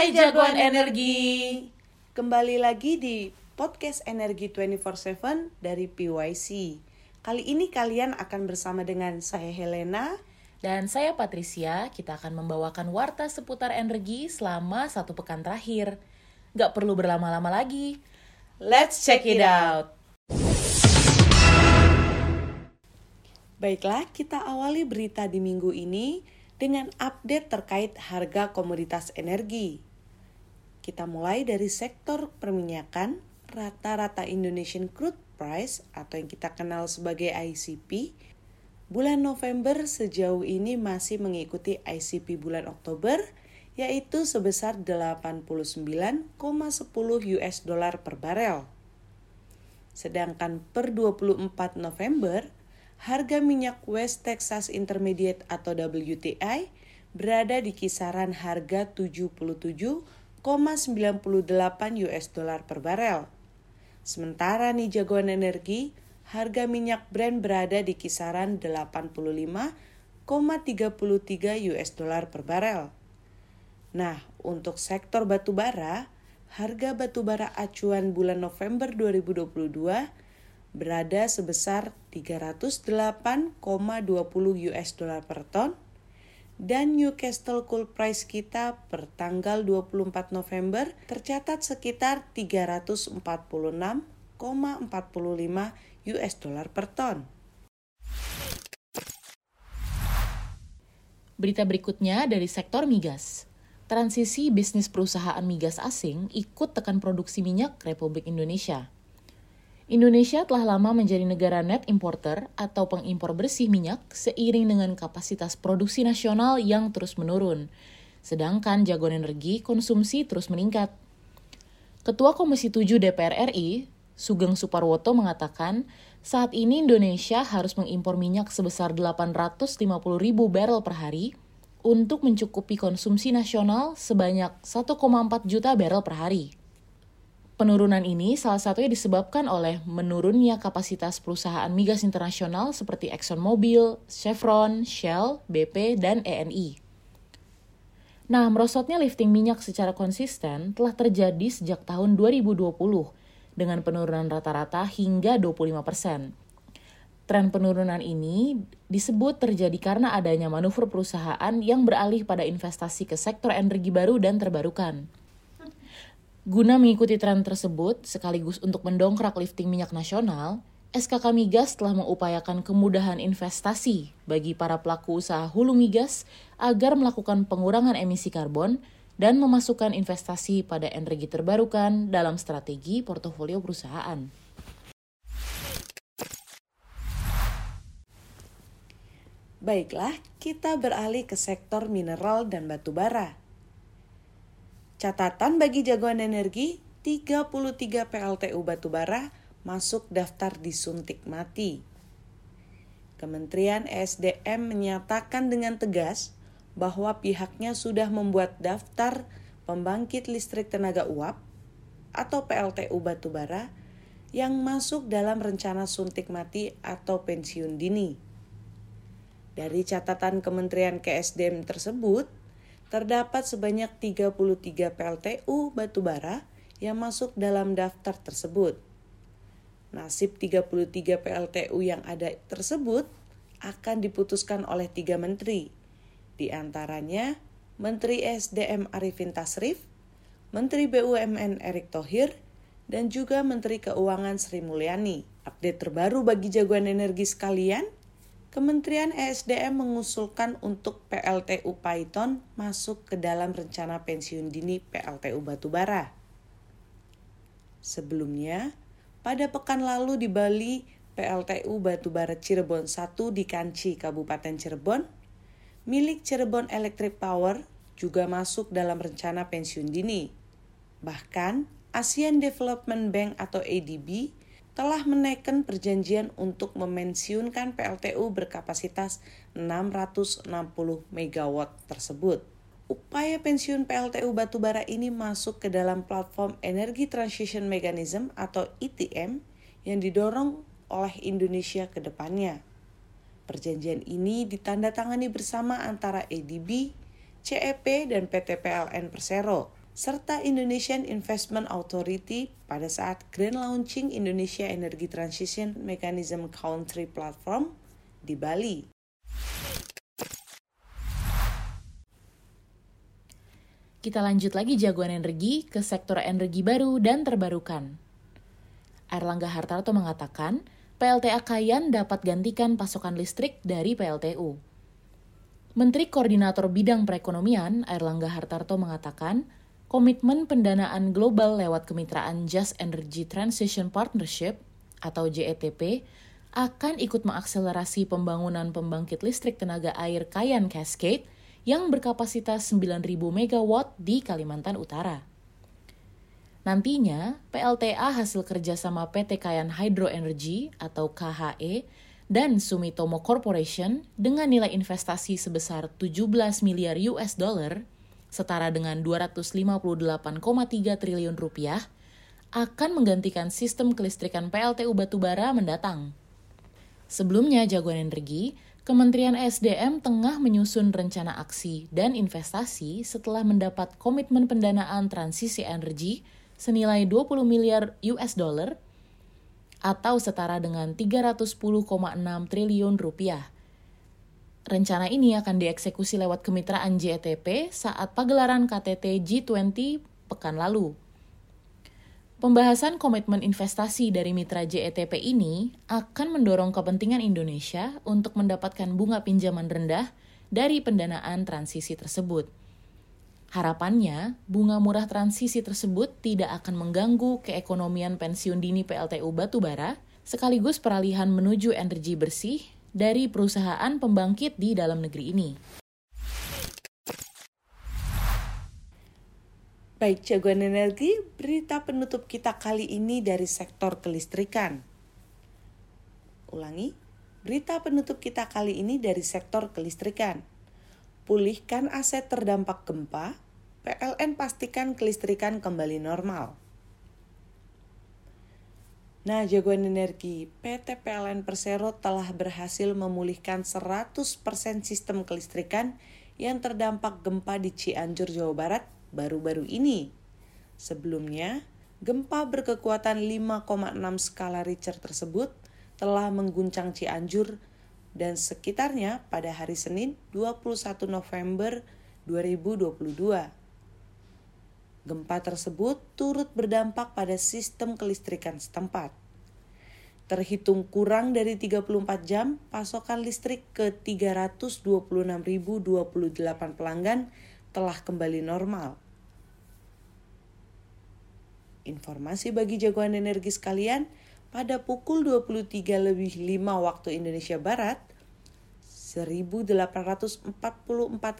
Hai jagoan energi. Kembali lagi di podcast Energi 24/7 dari PYC. Kali ini kalian akan bersama dengan saya Helena Dan saya Patricia, kita akan membawakan warta seputar energi selama satu pekan terakhir. Gak perlu berlama-lama lagi. Let's check it out. Baiklah, kita awali berita di minggu ini dengan update terkait harga komoditas energi. Kita mulai dari sektor perminyakan, rata-rata Indonesian Crude Price atau yang kita kenal sebagai ICP, bulan November sejauh ini masih mengikuti ICP bulan Oktober, yaitu sebesar 89,10 US dollar per barel. Sedangkan per 24 November, harga minyak West Texas Intermediate atau WTI berada di kisaran harga 77,98 US dollar per barel. Sementara nih jagoan energi, harga minyak Brent berada di kisaran 85,33 US dollar per barel. Nah, untuk sektor batu bara, harga batu bara acuan bulan November 2022 berada sebesar 308,20 US dollar per ton dan Newcastle Coal Price kita per tanggal 24 November tercatat sekitar 346,45 US dollar per ton. Berita berikutnya dari sektor migas. Transisi bisnis perusahaan migas asing ikut tekan produksi minyak Republik Indonesia. Indonesia telah lama menjadi negara net importer atau pengimpor bersih minyak seiring dengan kapasitas produksi nasional yang terus menurun. Sedangkan jagoan energi konsumsi terus meningkat. Ketua Komisi 7 DPR RI, Sugeng Suparwoto mengatakan, saat ini Indonesia harus mengimpor minyak sebesar 850 ribu barrel per hari untuk mencukupi konsumsi nasional sebanyak 1,4 juta barrel per hari. Penurunan ini salah satunya disebabkan oleh menurunnya kapasitas perusahaan migas internasional seperti ExxonMobil, Chevron, Shell, BP, dan ENI. Nah, merosotnya lifting minyak secara konsisten telah terjadi sejak tahun 2020 dengan penurunan rata-rata hingga 25 persen. Tren penurunan ini disebut terjadi karena adanya manuver perusahaan yang beralih pada investasi ke sektor energi baru dan terbarukan. Guna mengikuti tren tersebut, sekaligus untuk mendongkrak lifting minyak nasional, SKK Migas telah mengupayakan kemudahan investasi bagi para pelaku usaha hulu migas agar melakukan pengurangan emisi karbon dan memasukkan investasi pada energi terbarukan dalam strategi portofolio perusahaan. Baiklah, kita beralih ke sektor mineral dan batu bara. Catatan bagi jagoan energi, 33 PLTU batubara masuk daftar disuntik mati. Kementerian ESDM menyatakan dengan tegas bahwa pihaknya sudah membuat daftar pembangkit listrik tenaga uap atau PLTU batubara yang masuk dalam rencana suntik mati atau pensiun dini. Dari catatan Kementerian KSDM tersebut, terdapat sebanyak 33 PLTU batubara yang masuk dalam daftar tersebut. Nasib 33 PLTU yang ada tersebut akan diputuskan oleh tiga menteri, di antaranya Menteri SDM Arifin Tasrif, Menteri BUMN Erick Thohir, dan juga Menteri Keuangan Sri Mulyani. Update terbaru bagi jagoan energi sekalian, Kementerian ESDM mengusulkan untuk PLTU Python masuk ke dalam rencana pensiun dini PLTU Batubara. Sebelumnya, pada pekan lalu di Bali, PLTU Batubara Cirebon 1 di Kanci, Kabupaten Cirebon, milik Cirebon Electric Power juga masuk dalam rencana pensiun dini. Bahkan, ASEAN Development Bank atau ADB telah menaikkan perjanjian untuk memensiunkan PLTU berkapasitas 660 MW tersebut. Upaya pensiun PLTU batubara ini masuk ke dalam platform Energy Transition Mechanism atau ETM yang didorong oleh Indonesia ke depannya. Perjanjian ini ditandatangani bersama antara ADB, CEP, dan PT PLN Persero serta Indonesian Investment Authority pada saat grand launching Indonesia Energy Transition Mechanism Country Platform di Bali. Kita lanjut lagi jagoan energi ke sektor energi baru dan terbarukan. Erlangga Hartarto mengatakan, PLTA Kayan dapat gantikan pasokan listrik dari PLTU. Menteri Koordinator Bidang Perekonomian Erlangga Hartarto mengatakan, komitmen pendanaan global lewat kemitraan Just Energy Transition Partnership atau JETP akan ikut mengakselerasi pembangunan pembangkit listrik tenaga air Kayan Cascade yang berkapasitas 9.000 MW di Kalimantan Utara. Nantinya, PLTA hasil kerjasama PT Kayan Hydro Energy atau KHE dan Sumitomo Corporation dengan nilai investasi sebesar 17 miliar US dollar setara dengan 258,3 triliun rupiah, akan menggantikan sistem kelistrikan PLTU batubara mendatang. Sebelumnya jagoan energi, Kementerian SDM tengah menyusun rencana aksi dan investasi setelah mendapat komitmen pendanaan transisi energi senilai 20 miliar US dollar atau setara dengan 310,6 triliun rupiah Rencana ini akan dieksekusi lewat kemitraan JETP saat pagelaran KTT G20 pekan lalu. Pembahasan komitmen investasi dari mitra JETP ini akan mendorong kepentingan Indonesia untuk mendapatkan bunga pinjaman rendah dari pendanaan transisi tersebut. Harapannya, bunga murah transisi tersebut tidak akan mengganggu keekonomian pensiun dini PLTU batubara, sekaligus peralihan menuju energi bersih dari perusahaan pembangkit di dalam negeri ini. Baik jagoan energi, berita penutup kita kali ini dari sektor kelistrikan. Ulangi, berita penutup kita kali ini dari sektor kelistrikan. Pulihkan aset terdampak gempa, PLN pastikan kelistrikan kembali normal. Nah, jagoan energi, PT PLN Persero telah berhasil memulihkan 100% sistem kelistrikan yang terdampak gempa di Cianjur, Jawa Barat baru-baru ini. Sebelumnya, gempa berkekuatan 5,6 skala Richter tersebut telah mengguncang Cianjur dan sekitarnya pada hari Senin 21 November 2022. Gempa tersebut turut berdampak pada sistem kelistrikan setempat. Terhitung kurang dari 34 jam, pasokan listrik ke 326.028 pelanggan telah kembali normal. Informasi bagi jagoan energi sekalian, pada pukul 23 lebih 5 waktu Indonesia Barat, 1844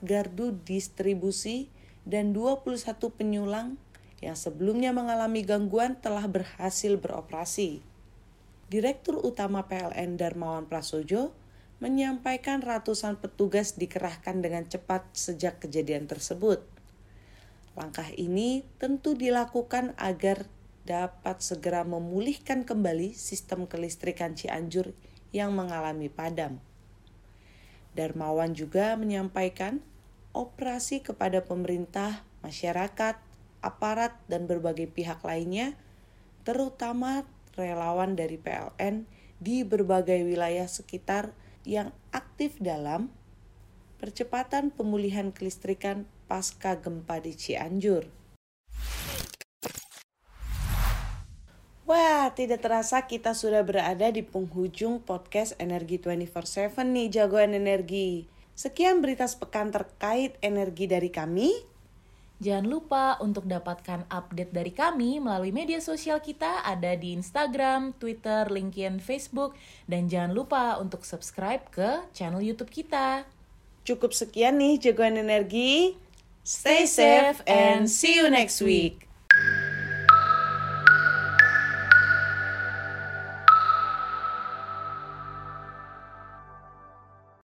gardu distribusi dan 21 penyulang yang sebelumnya mengalami gangguan telah berhasil beroperasi. Direktur Utama PLN Darmawan Prasojo menyampaikan ratusan petugas dikerahkan dengan cepat sejak kejadian tersebut. Langkah ini tentu dilakukan agar dapat segera memulihkan kembali sistem kelistrikan Cianjur yang mengalami padam. Darmawan juga menyampaikan operasi kepada pemerintah, masyarakat, aparat, dan berbagai pihak lainnya, terutama relawan dari PLN di berbagai wilayah sekitar yang aktif dalam percepatan pemulihan kelistrikan pasca gempa di Cianjur. Wah, tidak terasa kita sudah berada di penghujung podcast Energi 24/7 nih, jagoan energi. Sekian berita sepekan terkait energi dari kami. Jangan lupa untuk dapatkan update dari kami melalui media sosial kita ada di Instagram, Twitter, LinkedIn, Facebook, dan jangan lupa untuk subscribe ke channel YouTube kita. Cukup sekian nih jagoan energi. Stay safe and see you next week.